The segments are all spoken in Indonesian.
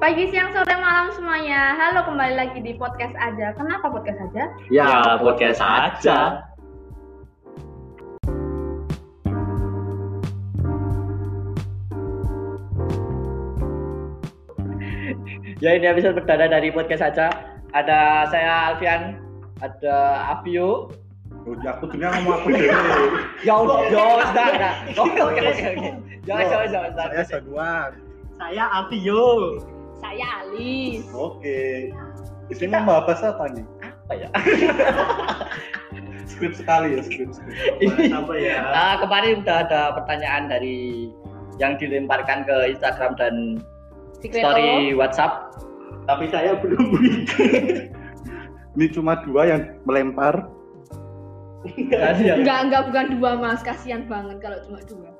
Pagi, siang, sore, malam semuanya. Halo, kembali lagi di podcast aja. Kenapa podcast aja? Ya, podcast aja. Ya ini episode perdana dari podcast aja. Ada saya Alfian, ada Avio. Oh, ya aku dunia ngomong aku deh. Ya udah, ya udah, udah. Oke, oke, oke, oke. Jangan, jangan, jangan. Saya. Januar. Saya Avio. Saya Alis. Oke. Di sini mau bahas apa nih? Apa ya? Skrip sekali ya, skrip skrip. Ini apa ya? Ah, kemarin udah ada pertanyaan dari yang dilemparkan ke Instagram dan Secreto. story WhatsApp. Tapi saya belum Ini cuma dua yang melempar. Kasihan. Enggak, enggak bukan dua mas. Kasihan banget kalau cuma dua.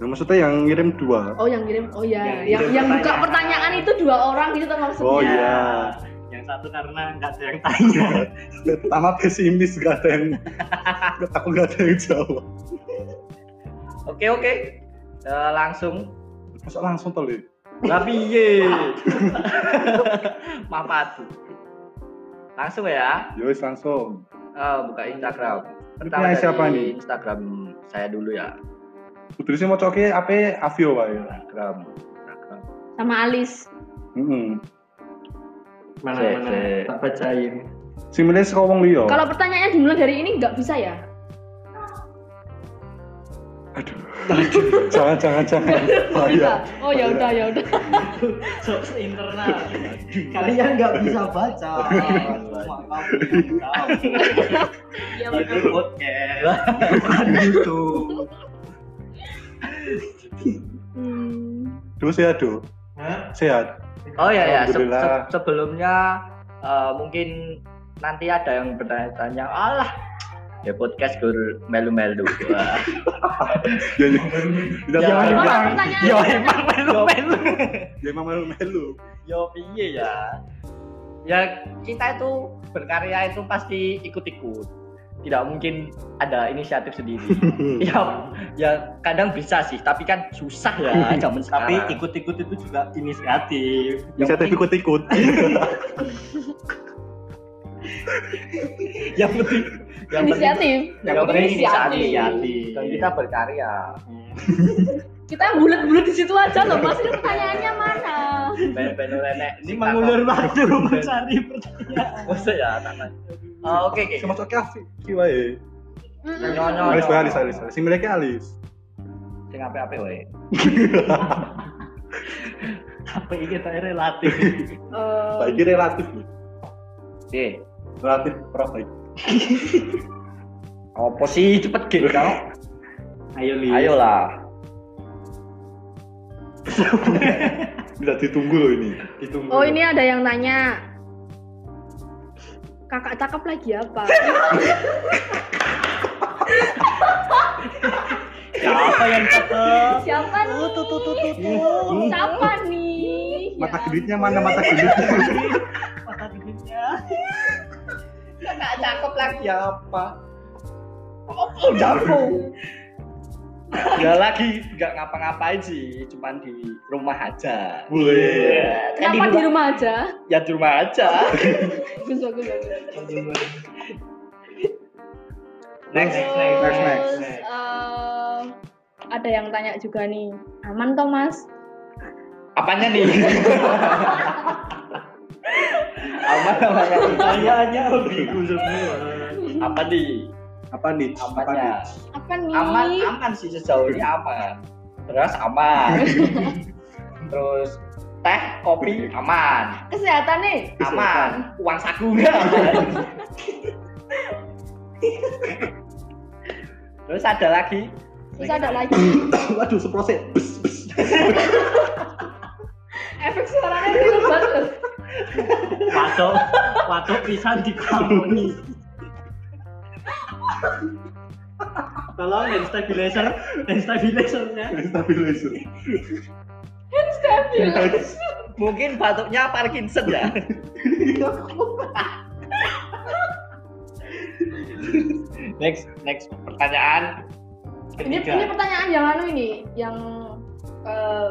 Nah, maksudnya yang ngirim dua. Oh yang kirim, oh ya, Yang yang yang buka pertanyaan. itu dua orang gitu tuh maksudnya. Oh iya. Yang satu karena nggak ada yang tanya. Pertama pesimis gak ada yang aku gak ada yang jawab. Oke oke. Eh, langsung. Masa langsung tuh Li? Lah piye? Maaf Langsung ya. Wis langsung. Eh, buka Instagram. Punya siapa nih? Instagram saya dulu ya. Tulisnya mau coke apa Avio wae. Instagram. Instagram. Sama Alis. Heeh. Mana Cek, mana cek. tak bacain. Sing milih saka wong liya. Kalau pertanyaannya dimulai dari ini nggak bisa ya? Aduh. jangan jangan jangan. Bisa. Bahaya. Oh ya udah ya udah. So, internal. Kalian nggak bisa baca. Ya betul. podcast. Bukan YouTube. Hmm. Duh sehat, Duh. Hah? Sehat. Oh ya ya. Se- se- sebelumnya eh, mungkin nanti ada yang bertanya-tanya, alah ya podcast gur melu-melu. Ya ya. Ya, jangan emang. pertanyaan. Ya emang melu-melu. Ya emang melu-melu. Yo piye ya? Ya kita itu berkarya itu pasti ikut-ikut. Tidak mungkin ada inisiatif sendiri. ya, ya kadang bisa sih, tapi kan susah ya zaman Tapi ikut-ikut itu juga inisiatif. Bisa penting- ikut-ikut. yang penting yang Inisiatif. yang penting Inisiatif. inisiatif. Dan kita berkarya. Kita bulat-bulat di situ aja loh mas. Ini pertanyaannya mana? Ben-ben nenek Ini mengulur waktu mencari pertanyaan. Masa ya Oh, Oke oke. Sama coke Avio wae. Mm-mm. Nyonya. Alis wae alis alis. alis. Sing milih alis. Sing apik-apik wae. Apa ini kita relatif? Eh, Baik ini relatif. Oke. Relatif baik. Apa sih cepet gitu kau? Ayo li. Tidak ditunggu loh ini. Ditunggu. Oh ini ada yang nanya Kakak cakep lagi apa? Siapa yang cakep? Siapa nih? Tuh tuh tuh tuh tuh. Siapa nih? Mata Ya. geditnya mana mata geditnya? Mata duitnya. Kakak cakep lagi apa? Oh, jago. Ya lagi nggak ngapa-ngapain sih, cuman di rumah aja. Wih. Kan Kenapa di rumah aja? Ya di rumah aja. Bagus bagus bagus. Next, Next, Terus, next, next, next. eh, ada yang tanya juga nih, aman toh mas? Apanya nih? Apa namanya? Kayaknya ambigu semua. Apa nih? Apa nih? Apa nih? Apanya? Apa nih? Aman, aman sih sejauh ini aman. Terus aman. Terus teh, kopi aman. Kesehatan nih? Aman. Uang saku aman. Terus ada lagi Terus ada lagi Waduh, seproses. Bes, bes. efek suaranya itu banget. Waduh, waduh pisan di kamu Tolong hand stabilizer, hand stabilizernya. Stabilizer. Stabil. mungkin batuknya Parkinson ya. next next pertanyaan Ini, ketiga. ini pertanyaan yang anu ini, yang eh,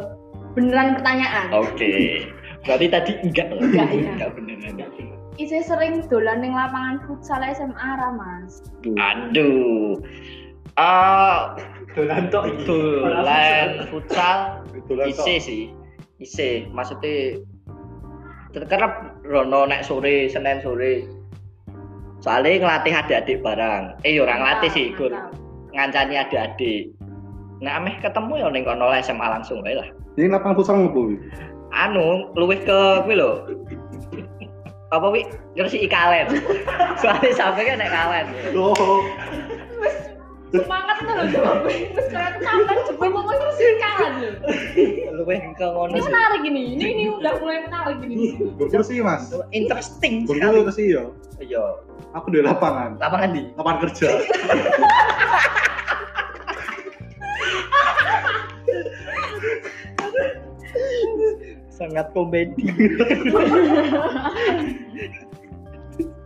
beneran pertanyaan. Oke. Berarti tadi enggak. Enggak, iya. Enggak beneran. Ise sering dolan ning lapangan futsal SMA ra, Mas. Aduh. Ah, Dolan tok dolan futsal isi sih. Isi, maksudnya terkerap Rono nek sore, Senin sore. Soalnya ngelatih adik-adik barang. Eh, ya orang ngelatih sih, Gur. Ngancani adik-adik. Nek ameh ketemu ya ning kono SMA langsung wae lah. Ini lapangan futsal ngopo? Anu luwih ke kuwi lho apa wi ngersi kalen soalnya sampai kan nek kalen Oh, Semangat tuh lho jawab. Wis kaya sampean jebul ngomong terus kalah lho. luwih ke ngono Ini sih menarik ini. Ini ini udah mulai menarik ini. berkursi mas. interesting sekali Berkursi ya. iya Aku di lapangan. lapangan di Lapangan kerja. sangat komedi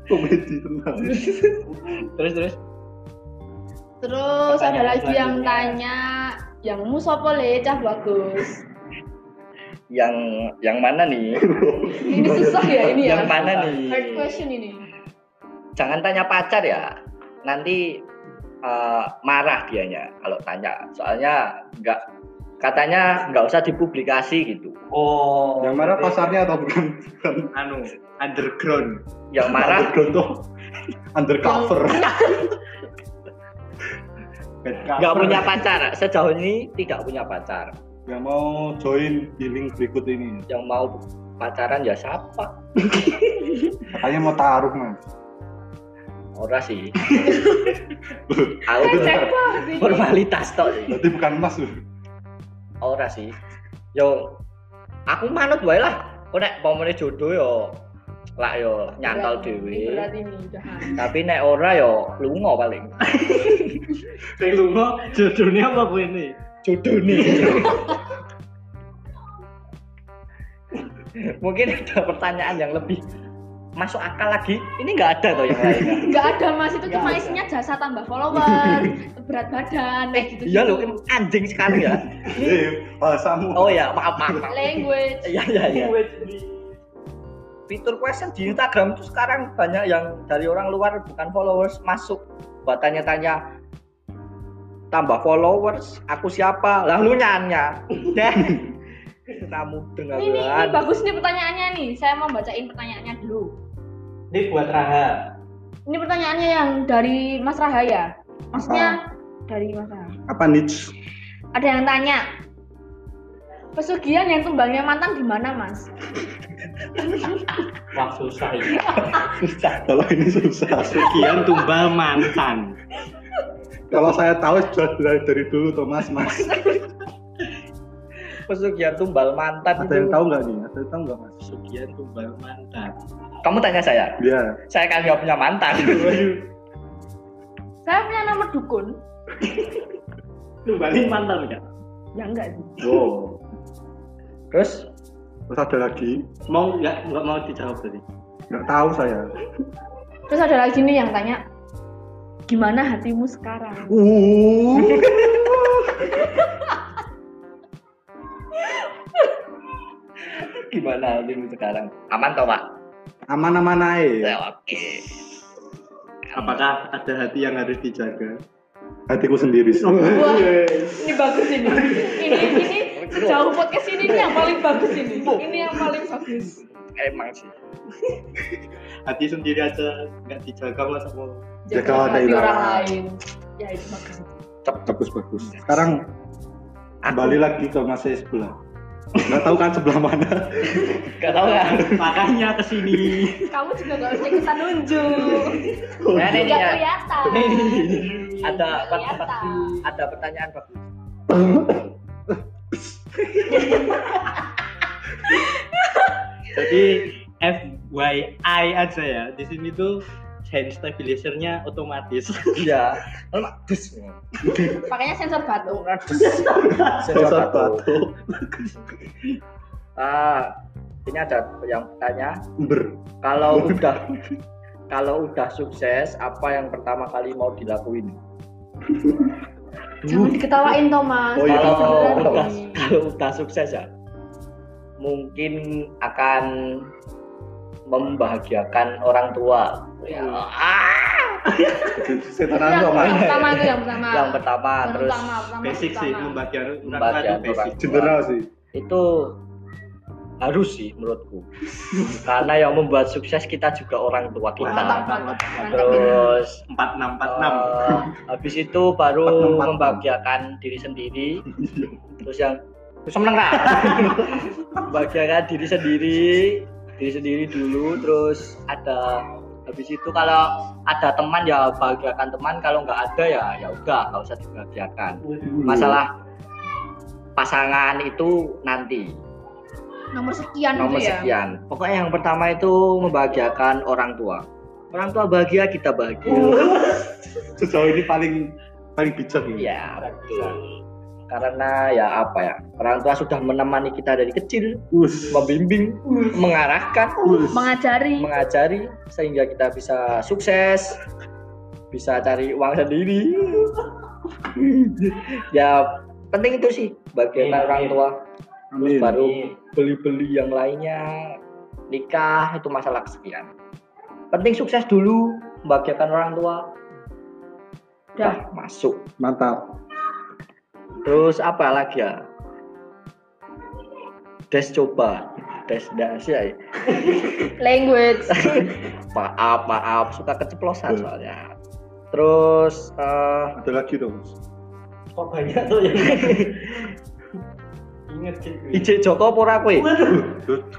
Komedi tenang. terus terus Terus ada lagi yang tanya, yang mu sopo le cah bagus. yang yang mana nih Ini susah ya ini ya. yang mana Hard nih question ini. jangan tanya pacar ya nanti eh, marah dianya kalau tanya soalnya nggak katanya nggak usah dipublikasi gitu Oh. Yang mana berarti pasarnya atau bukan? bukan. Anu, underground. yang marah Underground tuh undercover. nggak punya pacar sejauh ini tidak punya pacar Yang mau join di link berikut ini. yang mau pacaran ya siapa Katanya mau taruh mas. ora sih aku formalitas tok sih Berarti bukan mas loh. Ora sih. Yo aku manut wae lah kok nek pomone jodoh yo lah yo nyantol dhewe. tapi nek ora yo lunga paling. Sing lunga jodohnya apa jodoh nih mungkin ada pertanyaan yang lebih masuk akal lagi ini nggak ada tuh yang lainnya Enggak ada Mas, itu Nggak cuma ada. isinya jasa tambah follower, berat badan, kayak gitu. iya loh anjing sekali ya Eh, bahasamu. oh ya maaf maaf, maaf. Language. iya iya iya fitur question di Instagram itu sekarang banyak yang dari orang luar bukan followers masuk buat tanya-tanya tambah followers aku siapa lalu nyanya deh kamu ini, ini bagus nih pertanyaannya nih. Saya mau bacain pertanyaannya dulu. Ini buat Raha. Ini pertanyaannya yang dari Mas Rahaya. Maksudnya dari Mas Rahaya. Apa niche? Ada yang tanya, pesugihan yang tumbangnya mantan di mana, Mas? Wah susah ini. Kalau ini susah. Sekian tumbal mantan. Kalau saya tahu sudah dari, dari dulu tuh mas pesugihan tumbal mantan Ada yang tahu nggak nih? Ada yang tahu nggak mas? Sekian tumbal mantan. Kamu tanya saya Iya. saya kan nggak punya mantan Saya punya nomor dukun. Tumbalin mantan enggak? Ya enggak sih. Oh. terus Terus ada lagi? Mau enggak enggak mau dijawab tadi. Nggak tahu saya. Terus ada lagi nih yang tanya, gimana hatimu sekarang? Uh. gimana hatimu sekarang aman toh pak Aman-aman aja. ya, oke Apakah ada hati yang harus dijaga? Hatiku sendiri. Wah, ini bagus ini. Ini ini jauh podcast ini, ini yang paling bagus ini. Ini yang paling bagus. emang sih Hati sendiri aja nggak dijaga masa mau Jaga hati orang lain. Ya itu bagus. bagus bagus. Sekarang kembali lagi ke masa sebelah. Nggak tahu kan sebelah mana? gak tau kan makanya ke sini Kamu juga gak usah ikutan nunjuk. nah ini Gak ya kelihatan. ada kelihatan. ada pertanyaan bagus jadi FYI aja ya di sini tuh hand stabilizernya otomatis iya lemak dus Pakainya sensor batu. Sensor batu. ah ini ada yang bertanya Ber. kalau udah kalau udah sukses apa yang pertama kali mau dilakuin Jangan diketawain Thomas. Oh iya. kalau udah kalau udah sukses ya mungkin akan membahagiakan orang tua. Ya, ah, Setan Itu yang, pertama itu yang pertama. yang pertama Yang terus pertama, pertama, basic sih pertama. Membagian itu basic orang. General sih. itu harus sih menurutku. Karena yang membuat sukses kita juga orang tua Mantap, kita. mantap, mantap. Terus empat enam empat enam eh, habis itu baru Empat, empat, membahagiakan diri sendiri. Terus yang terus menang Kak. membahagiakan diri sendiri, diri sendiri dulu. Terus ada habis itu kalau ada teman ya bahagiakan teman, kalau nggak ada ya ya udah nggak usah dibahagiakan. Masalah pasangan itu nanti Nomor sekian nomor itu ya. sekian. Pokoknya yang pertama itu membahagiakan orang tua. Orang tua bahagia, kita bahagia. Sejauh ini paling paling bijak ini. Iya, betul. Karena ya apa ya, orang tua sudah menemani kita dari kecil, Us. membimbing, mengarahkan, Us. Mengajari. mengajari sehingga kita bisa sukses, bisa cari uang sendiri. ya penting itu sih bagian Amin, orang amin. tua. Terus baru beli-beli yang lainnya, nikah itu masalah kesekian. Penting sukses dulu, membahagiakan orang tua. Udah masuk. Mantap. Terus apa lagi ya? Des coba, des das ya. Language. maaf maaf suka keceplosan soalnya. Terus eh Ada lagi dong. Kok banyak tuh yang inget sih gue. IJ Joko apa ora kowe?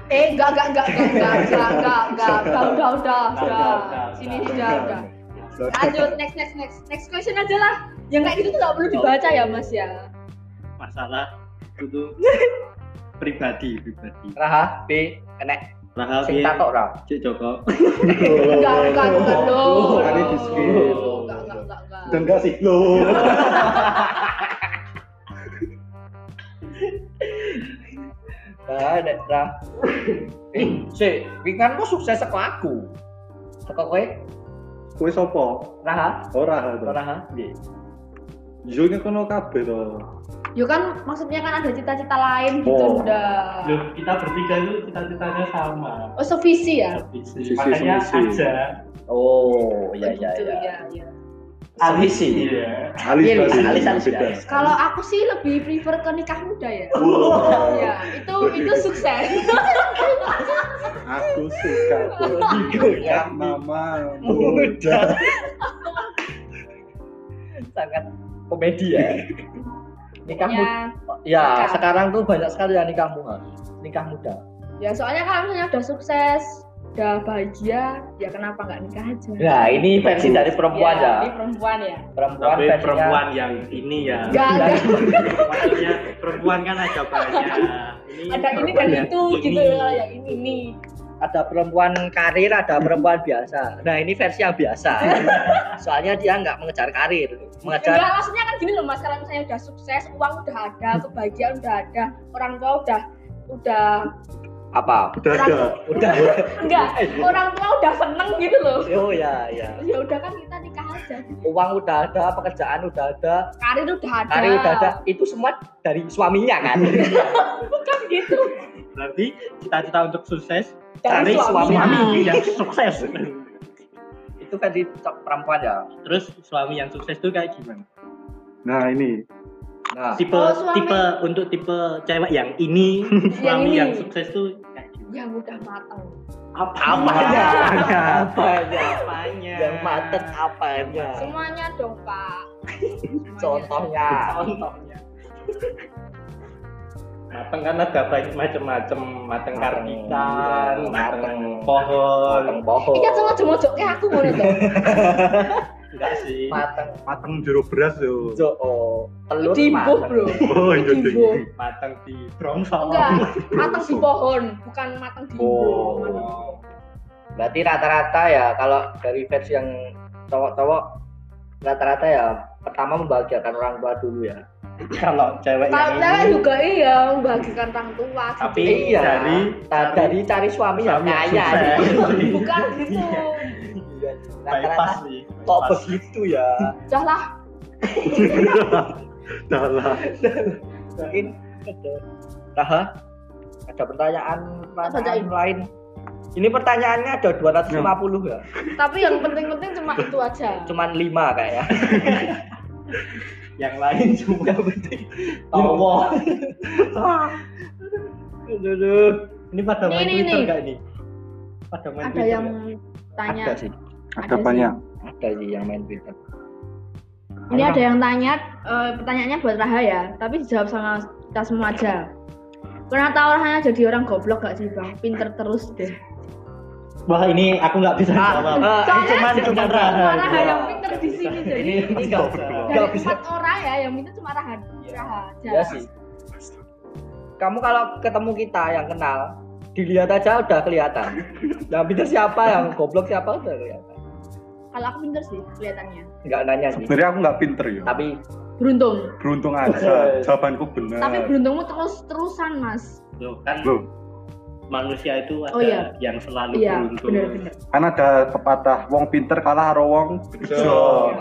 Eh, enggak, enggak, enggak, enggak, enggak, enggak, enggak, enggak, udah, udah, udah, Udah, udah. udah, Sini, udah. sudah, udah. Lanjut, next, next, next. Next question aja lah. Yang kayak gitu tuh nggak perlu dibaca ya, Mas ya. masalah itu pribadi pribadi Raha, B, enek Rahel sing piye? tatok ra. Cik Joko Enggak, enggak, enggak, loh. Kali di skip. Enggak, enggak, enggak, enggak. Dan enggak sih lo. Enek ra. Eh, sik, wingi kan kok sukses aku. Saka kowe? Kowe sapa? Raha, Ora to. Raha. Nggih. Yo kono kabeh to. Yo kan maksudnya kan ada cita-cita lain gitu Oh. udah. Loh, kita bertiga itu cita-citanya sama. Oh, sevisi ya? Visi. Visi, Makanya aja Oh, iya iya Gitu, iya. ya, ya. Sevisi. Iya. Alis Iya, alis, alis, alis. Kalau aku sih lebih prefer ke nikah muda ya. Ya, itu itu sukses. Aku suka Nikah mama muda. Sangat komedi ya. Nikah muda. ya, Ya, Nikah. sekarang tuh banyak sekali ya nikah muda. Nikah muda. ya soalnya kalau misalnya udah sukses, udah bahagia, ya kenapa nggak nikah aja? Nah, ini versi dari perempuan ya. Ini perempuan ya. Perempuan tapi versinya- perempuan yang ini ya Enggak, enggak. maksudnya perempuan kan ada banyak ini Ada ini dan yang itu gitu ini. kalau yang ini nih. ada perempuan karir, ada perempuan biasa. Nah, ini versi yang biasa. Soalnya dia nggak mengejar karir, mengejar Enggak, maksudnya kan gini loh Mas, kalau misalnya udah sukses, uang udah ada, kebahagiaan udah ada, orang tua udah udah apa? Udah ada. Udah. enggak, orang tua udah seneng gitu loh. Oh ya, ya. Ya udah kan kita nikah aja. Uang udah ada, pekerjaan udah ada, Karir udah ada. karir udah ada. Itu semua dari suaminya kan. Bukan gitu. berarti cita-cita untuk sukses Dari cari suami yang sukses itu versi perempuan ya. terus suami yang sukses itu kayak gimana Nah, ini Nah, tipe Oh, suami. tipe untuk tipe cewek yang ini suami ini. yang sukses tuh kayak gimana Yang udah mateng. apa apanya? apanya apanya? apanya Yang mateng apanya? Semuanya dong, Pak. Semuanya. Contohnya. contohnya mateng kan ada banyak macam-macam mateng karbitan Mateng. pohon Mateng pohon. Cuma jok kayak aku ngono to. enggak sih Mateng. mateng jero beras yo. Jo, oh, telur. Bro. Oh, iya ding. Dimbuh. mateng di brongsong Enggak, mateng di pohon, bukan mateng di Oh. Berarti rata-rata ya kalau dari versi yang cowok-cowok rata-rata ya pertama membahagiakan orang tua dulu ya. kalau cewek Kalau cewek ini juga iya membahagiakan orang tua. gitu. Tapi iya. dari dari cari suami yang suami yang kaya. bukan gitu. Iya, bypass Rata-rata sih kok begitu ya? Udah lah, Dalah. Mungkin Raha ada pertanyaan pertanyaan lain. Ini pertanyaannya ada 250 ya. Tapi yang penting-penting cuma itu aja. Cuman 5 kayak ya. Yang lain cuma penting. Allah. Aduh. Ini pada main Twitter ini. gak ini? Pada main Ada Twitter yang nggak? tanya. Ada sih. Ada Ada sih. banyak. Ada sih yang main Twitter. Ini ada yang tanya, eh, pertanyaannya buat Raha ya, tapi dijawab sama kita semua aja. Pernah tahu rasanya jadi orang goblok gak sih bang? Pinter terus deh. Wah ini aku nggak bisa Ah, jawab. ah, Soalnya cuman cuma cuman Raha Raha. yang pinter di sini jadi Ini nggak bisa. dari nggak bisa. empat orang ya yang pinter cuma Raha. Raha aja. Ya sih. Kamu kalau ketemu kita yang kenal, dilihat aja udah kelihatan. Yang pintar siapa, yang goblok siapa udah kelihatan. Kalau aku pinter sih kelihatannya. Enggak nanya sih. Sebenarnya aku nggak pinter ya. Tapi Beruntung. Beruntung aja. Jawabanku benar. Tapi beruntungmu terus terusan mas. Loh, kan Loh, manusia itu ada Oh, iya. yang selalu Iya beruntung. benar-benar. kan ada pepatah wong pinter kalah karo wong bejo.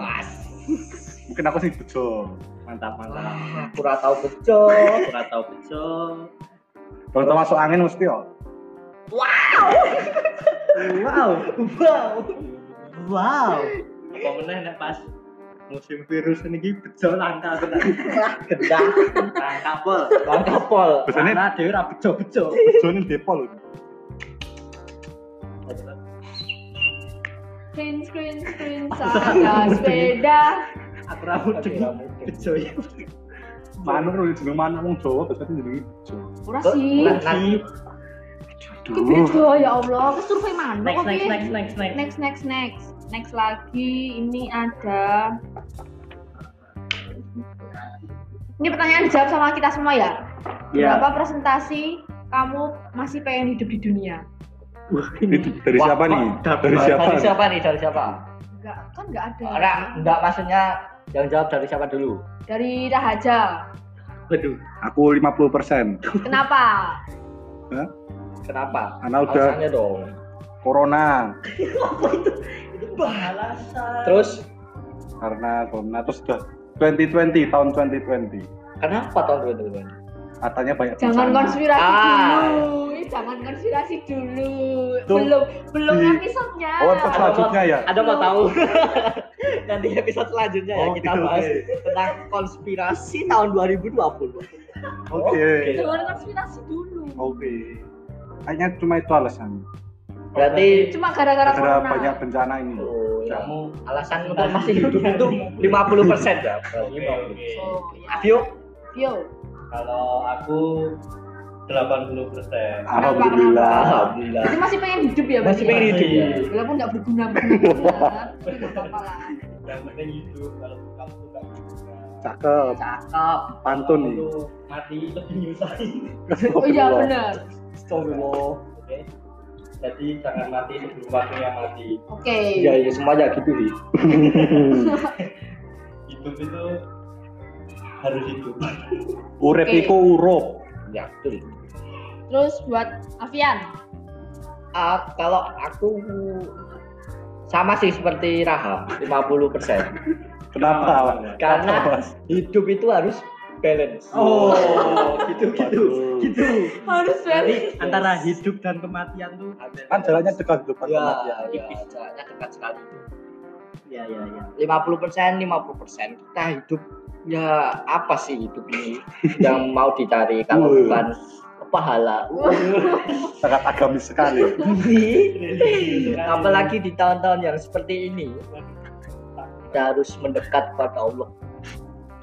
Mungkin aku sih bejo. Mantap, mantap. aku ora tahu bejo. Kurang tahu bejo. Kalau masuk angin mesti ya. Wow. Wow. Wow. Apa meneh nek pas musim virus ini bejo langka tenan. Gendang, Langka pol. langka pol. Biasanya Karena dia ora bejo-bejo. bejo ini depol. Screen screen screen saga sepeda. Aku ora mudeng. Bejo ya. Manuk lho jeneng manuk wong Jawa biasanya jenenge bejo. Ora sih. Duh. beda ya Allah. Ke survei mana Next, next, next, next, next. next next next next lagi ini ada ini pertanyaan dijawab sama kita semua ya Iya. berapa presentasi kamu masih pengen hidup di dunia Wah, ini dari Wah, siapa nih? Dari siapa? dari siapa nih? Dari siapa? enggak kan enggak ada Enggak, enggak maksudnya yang jawab dari siapa dulu? dari Rahaja Waduh. Aku 50%. kenapa Hah? Kenapa? Karena udah Alasannya dong. corona. Itu balasan. Terus Karena corona terus udah 2020 tahun 2020. kenapa tahun 2020? Katanya banyak jangan bencana. konspirasi Ah. dulu jangan konspirasi dulu Tuh, belum belum di- episodenya Oh, episode selanjutnya ya. Ada mau tahu? Nanti episode selanjutnya ya Oh, kita gitu, bahas oke. tentang konspirasi tahun 2020. Oke. jangan konspirasi dulu Oke. Kayaknya cuma itu alasannya. Berarti cuma gara-gara corona banyak bencana ini. oh, ya. Kamu alasan untuk masih hidup itu 50 persen ya. Oh, ya. Avio, yo Kalau aku 80 persen. Alhamdulillah. alhamdulillah. Berarti masih pengen hidup ya? Masih berarti? pengen hidup. Iya. Walaupun nggak berguna lah. Yang penting hidup. Kalau kamu tuh nggak berguna. Cakep. Cakep. Pantun nih. Mati lebih nyusahin. Oh iya benar. Astagfirullah. Jadi jangan mati sebelum waktunya mati. Oke. Ya, ya semuanya gitu sih. Hidup itu harus hidup. Urip Oke. iku urup. Ya, betul. Terus buat Avian, Ah, kalau aku sama sih seperti Raham, 50 persen. Kenapa? Karena hidup itu harus balance. Oh, gitu gitu. Gitu. harus Jadi antara hidup dan kematian tuh Kan jalannya dekat depan ya, kematian. ya, jalannya dekat sekali. ya ya ya. 50 persen, 50 persen kita hidup ya apa sih hidup ini yang mau dicari kalau bukan pahala. Sangat agamis sekali. Apalagi di tahun-tahun yang seperti ini kita harus mendekat kepada Allah.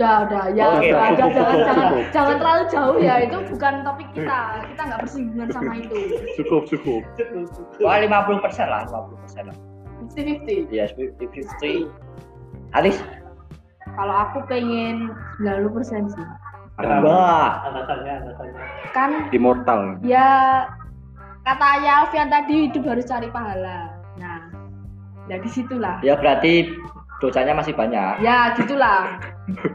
Udah, udah, ya, Oke, udah, udah, jangan, cukup, jangan, cukup. jangan terlalu jauh ya. Itu bukan topik kita. Kita nggak bersinggungan sama itu. Cukup cukup. Wah 50 persen lah, 50 persen lah. 50-50. Yes, 50-50. Alis, Kalau aku pengen 90% sih. Wah. Alasannya, alasannya. Kan Immortal. ya kata Ayah Alfian tadi hidup harus cari pahala. Nah, ya di situlah. Ya berarti dosanya masih banyak. Ya gitulah.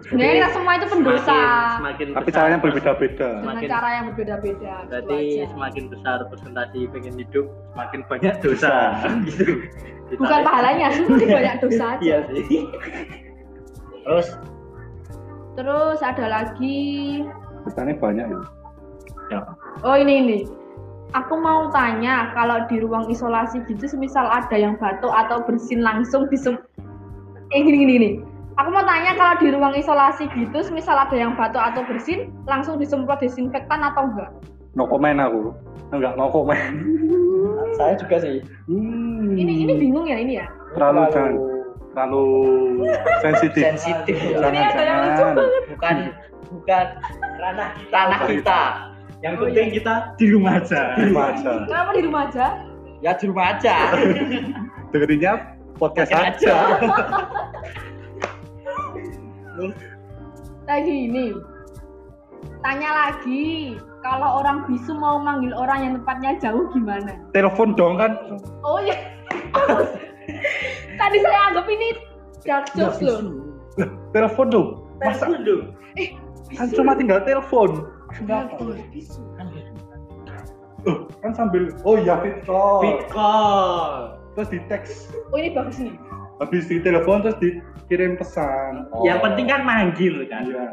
Sebenarnya kita semua itu pendosa Semakin, semakin Tapi besar- caranya berbeda-beda. dengan Semakin- cara yang berbeda-beda. gitu Berarti semakin besar presentasi pengen hidup, semakin banyak dosa. gitu. bukan pahalanya, tapi banyak dosa aja. Iya sih. Terus Terus ada lagi Pesannya banyak ya. ya, Oh ini ini. Aku mau tanya kalau di ruang isolasi gitu, semisal ada yang batuk atau bersin langsung di eh gini gini gini. Aku mau tanya kalau di ruang isolasi gitu, semisal ada yang batuk atau bersin, langsung disemprot desinfektan atau enggak? No comment aku. Enggak no comment. Saya juga sih. Hmm. Ini ini bingung ya ini ya. terlalu jangan terlalu sensitif. sensitif. Jangan Ini ada yang lucu banget. Bukan bukan ranah kita. Ranah kita. Yang Oh, penting kita di rumah aja. Terima aja. Kenapa di rumah aja? Ya di rumah aja. Dengerinnya podcast aja. Lagi ini. Tanya lagi, kalau orang bisu mau manggil orang yang tempatnya jauh gimana? Telepon dong kan. Oh iya. Tadi saya anggap ini dark jokes loh. Telepon dong. Masa dulu. kan cuma tinggal telepon. Oh, kan sambil oh iya fit call. Terus di teks Oh ini bagus nih. habis di telepon terus dikirim pesan. Yang penting kan manggil kan. Iya.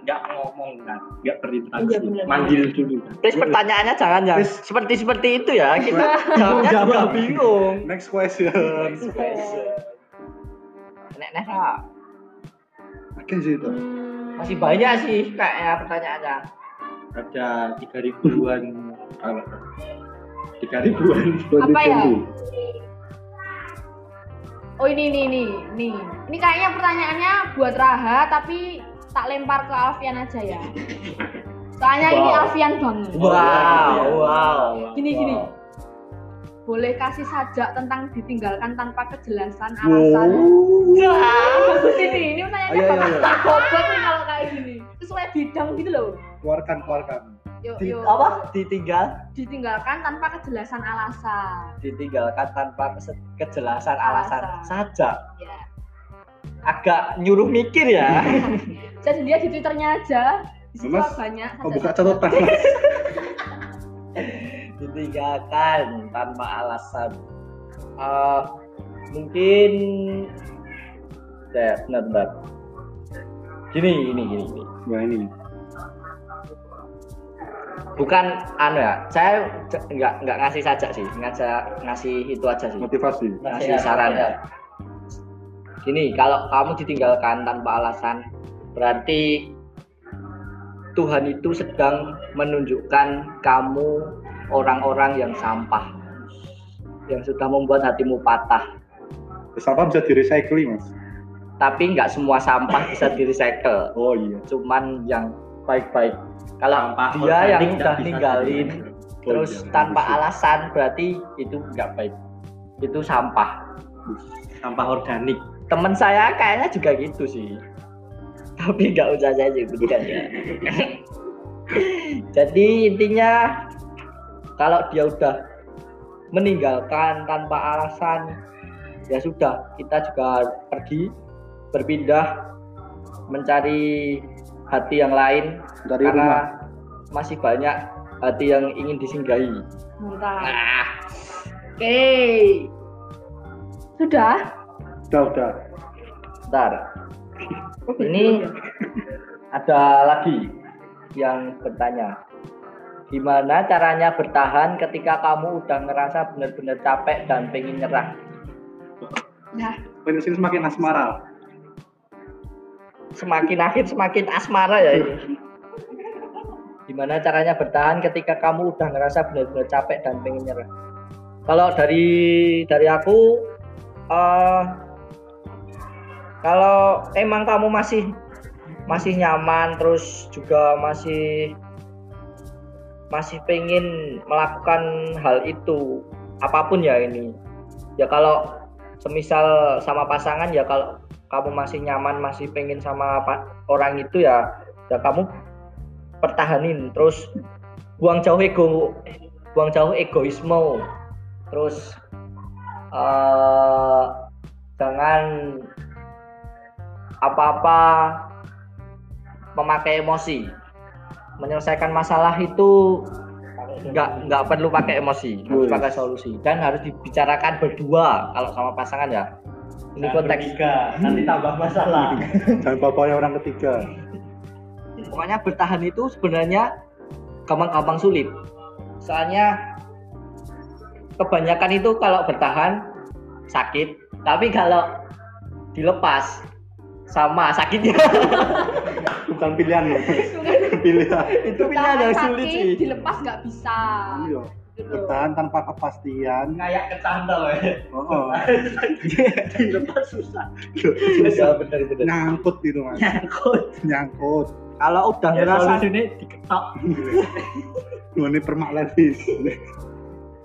Nggak ngomong kan. Nggak berinteraksi. Iya, manggil dulu kan. Terus pertanyaannya jangan yang Terus- seperti seperti itu ya. Kita jawabnya juga Jawab. bingung. Next question. Nek nek ah. Oke sih itu. Hmm. masih banyak sih kayaknya pertanyaannya. Ada tiga ribuan. kalau Tiga ribuan. Apa ya? Oh ini ini ini ini. Ini kayaknya pertanyaannya buat Raha tapi tak lempar ke Alfian aja ya. Soalnya ini Wow. Alfian banget. Wow, wow. Gini gini. Wow. Boleh kasih sajak tentang ditinggalkan tanpa kejelasan alasan. Wow. Bagus ini, ini pertanyaannya Ayo, ayo, bakal ayo. bobot nih kalau kayak gini. Sesuai bidang gitu loh. Keluarkan, keluarkan. Yuk, Di, yuk. apa? Ditinggal, Ditinggalkan tanpa kejelasan alasan. ditinggalkan tanpa kejelasan alasan, Alasan. saja. Ya. Agak nyuruh mikir ya. Jadi dia di twitternya aja. Di Mas, banyak. Oh, sajak- buka catatan mas. ditinggalkan tanpa alasan. Eh, mungkin ya benar benar. Gini gini gini gini. Wah ini. Bukan anu ya, saya nggak nggak ngasih saja sih, ngajak ngasih itu aja sih. Motivasi. ngasih saran ya. Gini, kalau kamu ditinggalkan tanpa alasan, berarti Tuhan itu sedang menunjukkan kamu orang-orang yang sampah, yang sudah membuat hatimu patah. Sampah bisa di recycling mas. Tapi nggak semua sampah bisa di recycle, Oh iya. cuman yang baik-baik. Kalau Sampah dia yang udah ninggalin, di- terus iya, tanpa bagus. alasan, berarti itu nggak baik. Itu sampah. Sampah organik. temen saya kayaknya juga gitu sih tapi nggak usah saya sebutkan ya jadi intinya kalau dia udah meninggalkan tanpa alasan ya sudah kita juga pergi berpindah mencari hati yang lain Dari rumah. karena masih banyak hati yang ingin disinggahi Mantap. nah oke Sudah? Udah udah. Bentar. Ini ada lagi yang bertanya. Gimana caranya bertahan ketika kamu udah ngerasa benar-benar capek dan pengen nyerah? Nah, sini semakin asmara. Semakin akhir semakin asmara ya ini. Gimana caranya bertahan ketika kamu udah ngerasa benar-benar capek dan pengen nyerah? Kalau dari dari aku, eh kalau emang kamu masih masih nyaman terus juga masih masih pengen melakukan hal itu apa pun ya ini ya kalau semisal sama pasangan ya kalau kamu masih nyaman masih pengen sama orang itu ya ya kamu pertahanin. Terus buang jauh ego buang jauh egoisme. Terus eh jangan apa-apa memakai emosi. Menyelesaikan masalah itu nggak nggak perlu pakai emosi harus pakai solusi. Dan harus dibicarakan berdua kalau sama pasangan ya ini konteks bertiga, nanti tambah masalah. Jangan bapaknya orang ketiga. pokoknya bertahan itu sebenarnya gampang-gampang sulit. Soalnya kebanyakan itu kalau bertahan sakit, tapi kalau dilepas sama sakitnya. bukan pilihan ya pilihan itu pilihan yang sulit sih. dilepas nggak bisa iya bertahan tanpa kepastian Kayak kecantol ya. oh, oh. Dilepas susah. Ya benar-benar. nyangkut gitu mas Nyangkut. nyangkut Kalau udah Ya ngerasa solusinya diketok. ini permak levis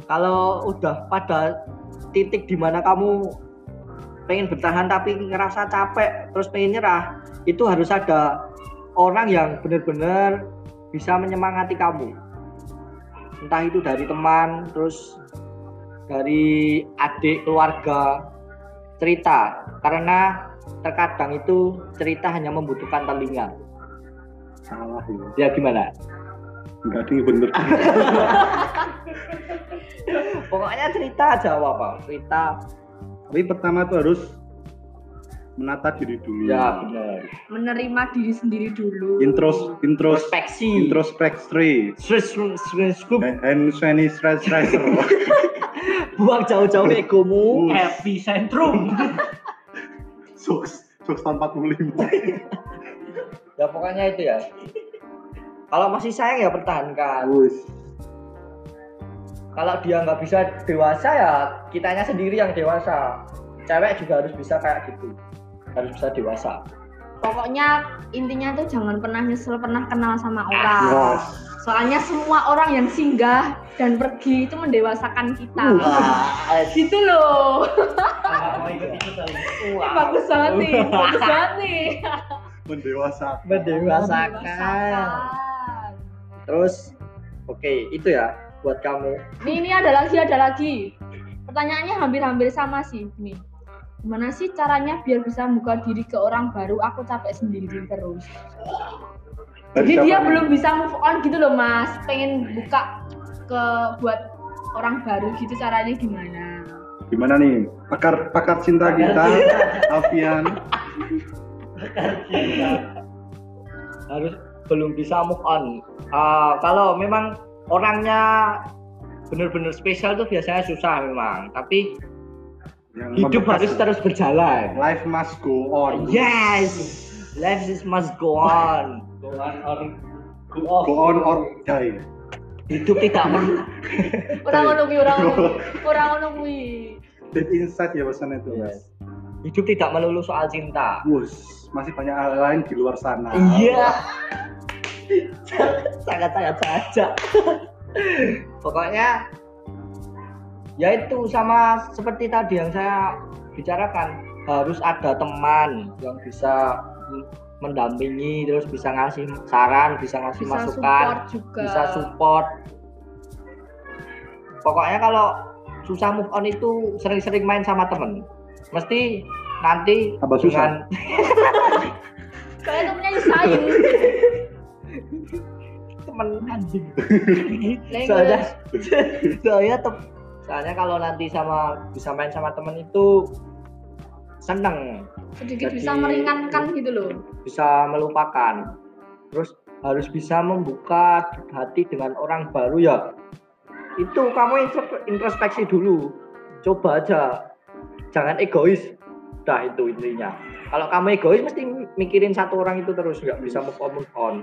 kalau udah pada titik di mana kamu pengen bertahan tapi ngerasa capek terus pengen nyerah itu harus ada orang yang benar-benar bisa menyemangati kamu entah itu dari teman terus dari adik keluarga cerita. Karena terkadang itu cerita hanya membutuhkan telinga. Salah ya. Ya gimana? Enggak ding bener pokoknya cerita aja apa apa cerita. Tapi pertama tuh harus menata diri dulu. Ya benar. Menerima diri sendiri dulu. Intros intros introspeksi. introspeksi. Stress stress scoop. And Svenny stress stresser buang jauh-jauh egomu. Epicentrum. sukses sukses tahun 45 ya pokoknya itu ya. Kalau masih sayang ya pertahankan. Wus. kalau dia nggak bisa dewasa ya kitanya sendiri yang dewasa. Cewek juga harus bisa kayak gitu harus bisa dewasa pokoknya intinya tuh jangan pernah nyesel pernah kenal sama orang Yes. soalnya semua orang yang singgah dan pergi itu mendewasakan kita Wah, gitu loh lagi. Ini bagus banget nih bagus banget nih mendewasa mendewasakan Mendewasakan. terus oke itu ya buat kamu Nih, ini ada lagi, ada lagi. Pertanyaannya hampir-hampir sama sih. Nih, gimana sih caranya biar bisa buka diri ke orang baru? Aku capek sendiri terus. Jadi siapa dia nih? belum bisa move on gitu loh, Mas. Pengen buka ke buat orang baru gitu caranya gimana? gimana nih pakar pakar cinta kita Alfian harus belum bisa move on Ah, kalau memang orangnya benar-benar spesial tuh biasanya susah memang tapi yang hidup harus terus berjalan. Life must go on. Yes! Life is must go on. Go on or go off. go on or die. Hidup tidak men Orang ngono kuwi, orang. Orang ngono kuwi. deep inside ya pesan itu mas. Hidup tidak melulu soal cinta. Wus, masih banyak hal lain di luar sana. Iya. Sangat sangat saja. Pokoknya ya itu sama seperti tadi yang saya bicarakan harus ada teman yang bisa mendampingi terus bisa ngasih saran bisa ngasih Bisa masukan support juga. bisa support pokoknya kalau susah move on itu sering-sering main sama temen mesti nanti susah. dengan Kalian temennya nyusahin. temen anjing soalnya soalnya tem- soalnya kalau nanti sama bisa main sama temen itu seneng. Sedikit Jadi- bisa meringankan gitu loh. bisa melupakan. Terus harus bisa membuka hati dengan orang baru ya. Itu kamu intro- introspeksi dulu. Coba aja. Jangan egois. Dah itu intinya. Kalau kamu egois mesti mikirin satu orang itu terus. Nggak bisa move on move on.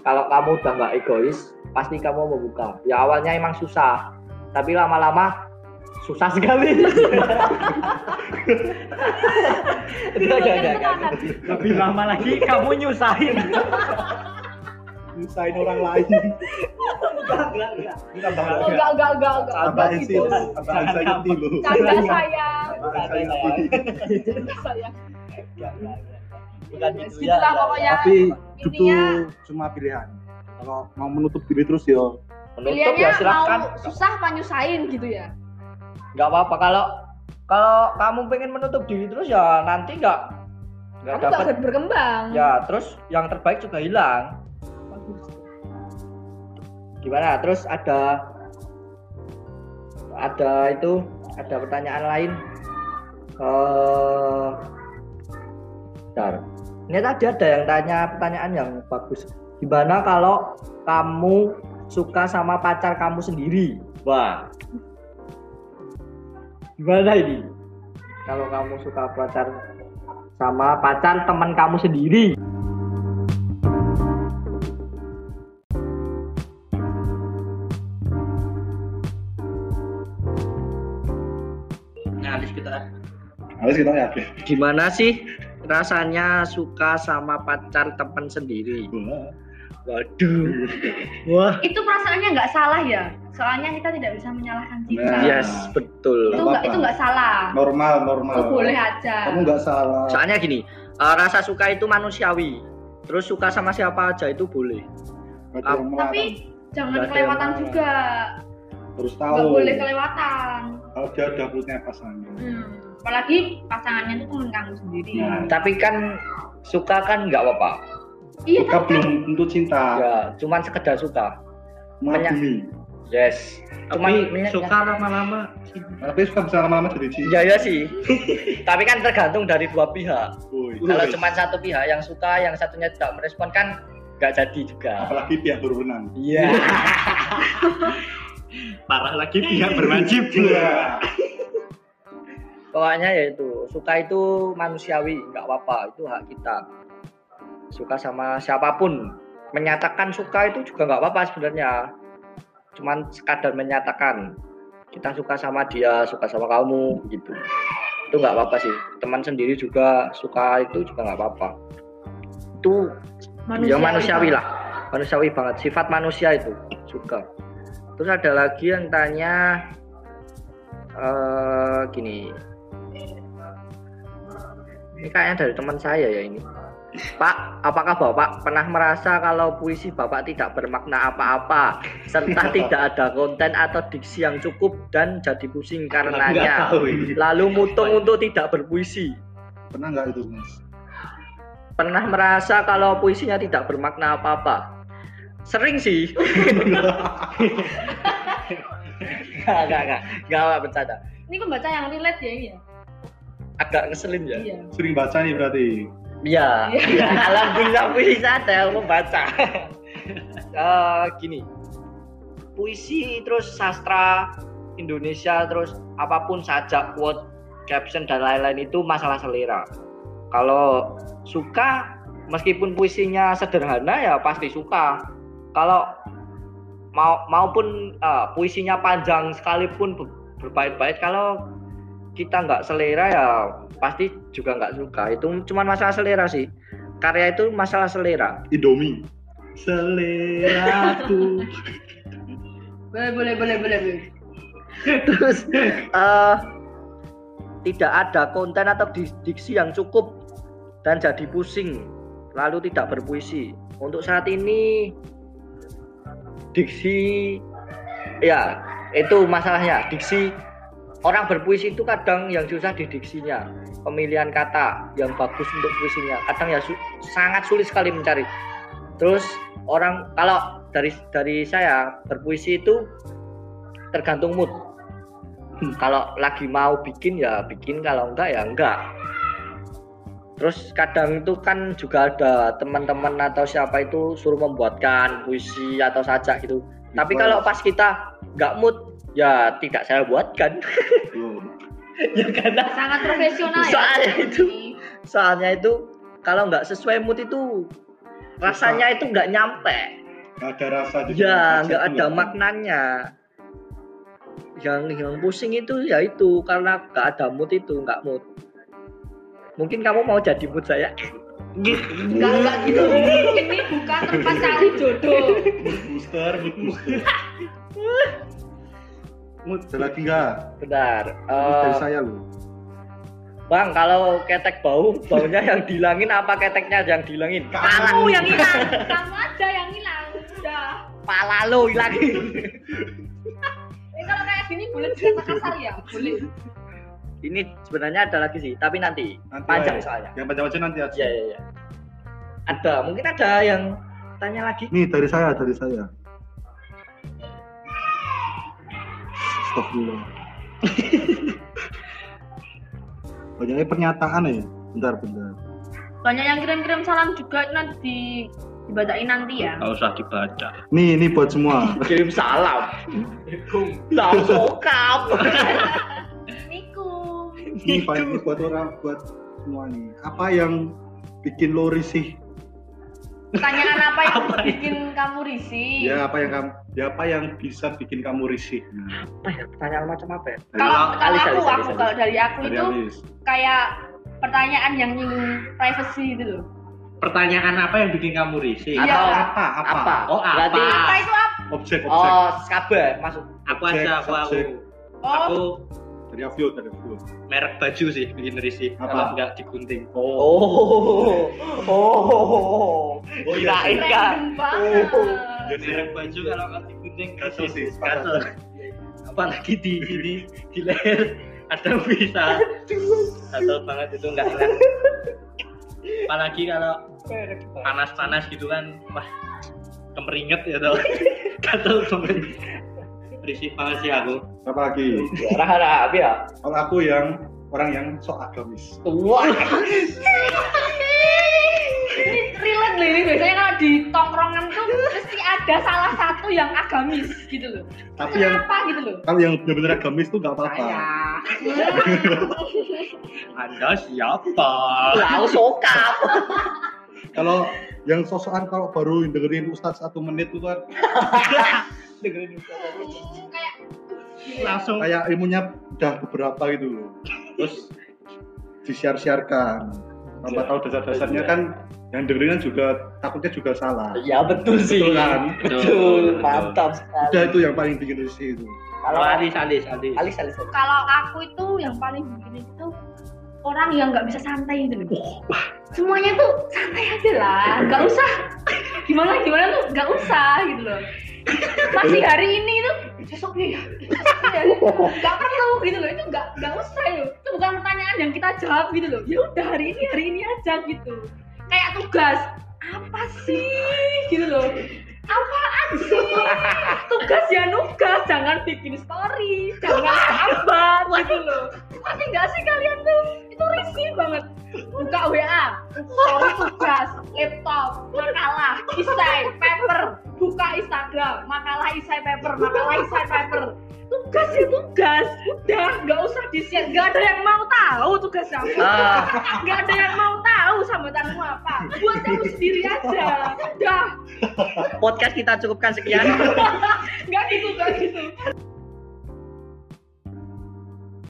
Kalau kamu udah nggak egois pasti kamu membuka ya awalnya emang susah tapi lama-lama susah sekali. Enggak, enggak, enggak, enggak. Lebih lama lagi kamu nyusahin. nyusahin orang lain. Enggak, enggak, enggak. Enggak, enggak, enggak, enggak, Canda bukan gitu ya pokoknya. tapi itu cuma pilihan. Kalau mau menutup diri terus ya menutup Pilihannya ya silakan mau susah apa nyusahin gitu ya. nggak apa-apa kalau kalau kamu pengen menutup diri terus ya nanti nggak nggak dapat berkembang. ya terus yang terbaik juga hilang gimana terus ada ada itu ada pertanyaan lain eh Bentar. ini tadi ada yang tanya pertanyaan yang bagus Gimana kalau kamu suka sama pacar kamu sendiri? Wah. Gimana ini? Kalau kamu suka pacar sama pacar teman kamu sendiri. Nah, habis kita Harus kita yakin. Gimana sih rasanya suka sama pacar teman sendiri? Wah. Waduh. Wah. Itu perasaannya nggak salah ya. Soalnya kita tidak bisa menyalahkan Cika. Nah. Yes, betul. Itu nggak itu nggak salah. Normal, normal. Itu boleh aja. Kamu nggak salah. Soalnya gini, eh, rasa suka itu manusiawi. Terus suka sama siapa aja itu boleh. Melarang. Tapi jangan kelewatan yang juga. Nggak tahu. boleh kelewatan. Kalau dia udah punya pasangan. Hmm. Apalagi pasangannya itu temen kamu sendiri. Nah, Tapi kan suka kan nggak apa-apa. Iya suka kan? belum tentu cinta. Ya, cuman sekedar suka. Mengagumi. Yes. Cuman tapi suka lama-lama Tapi suka bisa lama-lama jadi cinta. Ya ya sih. Tapi kan tergantung dari dua pihak. Woi. Kalau cuma satu pihak yang suka, yang satunya tidak merespon kan nggak jadi juga. apalagi pihak berwenang. Iya. parah lagi pihak berwajib Iya. Pokoknya ya itu suka itu manusiawi, nggak apa-apa, itu hak kita. Suka sama siapa pun, menyatakan suka itu juga nggak apa-apa sebenarnya. Cuman sekadar menyatakan kita suka sama dia, suka sama kamu, gitu. Itu nggak apa-apa sih. Teman sendiri juga suka itu juga nggak apa-apa. Itu ya manusiawi lah, manusiawi banget. Sifat manusia itu suka. Terus ada lagi yang tanya eh gini, ini kayaknya dari teman saya ya ini. Pak, apakah Bapak pernah merasa kalau puisi Bapak tidak bermakna apa-apa serta tidak ada konten atau diksi yang cukup dan jadi pusing karenanya lalu mutung untuk tidak berpuisi? Pernah nggak itu, Mas? Pernah merasa kalau puisinya tidak bermakna apa-apa? Sering sih. Enggak, enggak, enggak. Enggak, bercanda. Ini pembaca yang relate ya ini ya. Agak ngeselin ya. Iya. Sering baca nih berarti. Iya, ya, alhamdulillah puisi yang membaca. Eh, gini, puisi terus sastra Indonesia terus apa pun saja quote, caption dan lain-lain itu masalah selera. Kalau suka, meskipun puisinya sederhana ya pasti suka. Kalau mau maupun eh, puisinya panjang sekalipun ber- berbait-bait, kalau kita nggak selera ya pasti juga nggak suka itu cuma masalah selera sih karya itu masalah selera Indomie. seleraku Boleh boleh boleh boleh. boleh. terus eh, tidak ada konten atau diksi yang cukup dan jadi pusing lalu tidak berpuisi untuk saat ini diksi ya itu masalahnya diksi orang berpuisi itu kadang yang susah di diksinya. Pemilihan kata yang bagus untuk puisinya. Kadang ya su- sangat sulit sekali mencari. Terus orang kalau dari dari saya berpuisi itu tergantung mood. Kalau lagi mau bikin ya bikin kalau enggak ya enggak. Terus kadang itu kan juga ada teman-teman atau siapa itu suruh membuatkan puisi atau sajak gitu. Tapi kalau pas kita nggak mood ya tidak saya buatkan Loh. ya karena Sangat profesional ya. Soalnya itu. Ini. soalnya itu kalau nggak sesuai mood itu rasanya itu nggak nyampe Nggak ada rasa di ya nggak ada maknanya yang yang pusing itu ya itu karena nggak ada mood itu nggak mood mungkin kamu mau jadi mood saya Enggak enggak gitu. Ini bukan tempat cari jodoh. Booster, mood booster. Lagi nggak? benar Terus dari Eh, saya loh. bang kalau ketek bau baunya yang dihilangin apa keteknya yang dihilangin Kamu yang hilang. Kamu aja yang hilang. Udah. pala lo hilangin Eh, kalau kayak gini boleh cerita kasar ya? Boleh. ini sebenarnya ada lagi sih tapi nanti, Nanti panjang aja. soalnya Yang panjang-panjang nanti aja. Iya iya iya. Ada, mungkin ada yang tanya lagi. Nih dari saya, dari saya. Astagfirullah. Banyaknya pernyataan ya. Bentar, bentar. banyak yang kirim-kirim salam juga nanti di dibacain nanti ya Nggak usah dibaca. Nih, ini buat semua. Kirim salam. Tahu sokap. Niku ini buat orang buat semua nih. Apa yang bikin lo risih? Pertanyaan apa yang Apa ya? bikin kamu risih Ya apa yang kamu ya apa yang bisa bikin kamu risih? Nah, Apa ya? Pertanyaan macam apa ya? kalau kalau Alis, aku alis, aku alis, kalau dari aku dari itu Alis. kayak pertanyaan yang nyinggung privacy gitu loh Pertanyaan apa yang bikin kamu risih? Iya. Atau Apa? Apa? apa? Oh, apa? Berarti apa itu apa Objek, objek. Oh, kabar masuk. Aku aja, aku oh Aku Dari Avio, dari Avio. merek baju sih bikin risih Apa? kalau nggak digunting. Oh. Oh. Oh, iya. Kirain kan. random banget merek baju kalau nggak digunting Gatel sih, gatel. Apalagi di di di leher ada bisa gatel banget itu nggak enak. Apalagi kalau panas-panas gitu kan, wah kemeringet ya tau. gatel banget. Risih banget sih aku. Apa lagi? Rahara ya. Kalau aku yang orang yang sok agamis. Wah. ini relate loh ini biasanya kalau di tongkrongan tuh mesti ada salah satu yang agamis gitu loh Tapi yang kenapa gitu loh kalau yang benar-benar agamis tuh nggak apa-apa. Anda siapa? Tahu sokap. Kalau yang sosokan kalau baru dengerin Ustadz satu menit tuh kan Dengerin kayak Langsung kayak ilmunya udah beberapa gitu loh. Terus disiar-siarkan. Tanpa tahu dasar-dasarnya kan yang dengerin kan juga takutnya juga salah. Ya betul sih. Betul kan? Betul. Mantap sekali. Udah itu yang paling bikin risih itu. Kalau alis alis alis. Alis alis. kalau aku itu yang paling bikin itu orang yang nggak bisa santai gitu loh semuanya tuh santai aja lah nggak usah gimana gimana tuh nggak usah gitu loh masih hari ini tuh besok ya nggak perlu gitu loh. Itu nggak nggak usah loh itu bukan pertanyaan yang kita jawab gitu loh. Ya udah hari ini hari ini aja gitu. Kayak tugas. Apa sih? Gitu loh. Apaan sih? Tugas ya nugas. Jangan bikin story. Jangan gambar gitu loh pasti nggak sih kalian tuh? Itu risih banget. Buka WA story tugas laptop makalah isai paper. Buka Instagram makalah isai paper makalah isai paper. Tugas ya tugas. Udah nggak usah di share nggak ada yang mau tahu tugas apa Ah. nggak ada yang mau tahu sambutanmu apa. Buat kamu sendiri aja. Udah. Podcast kita cukupkan sekian. nggak gitu nggak gitu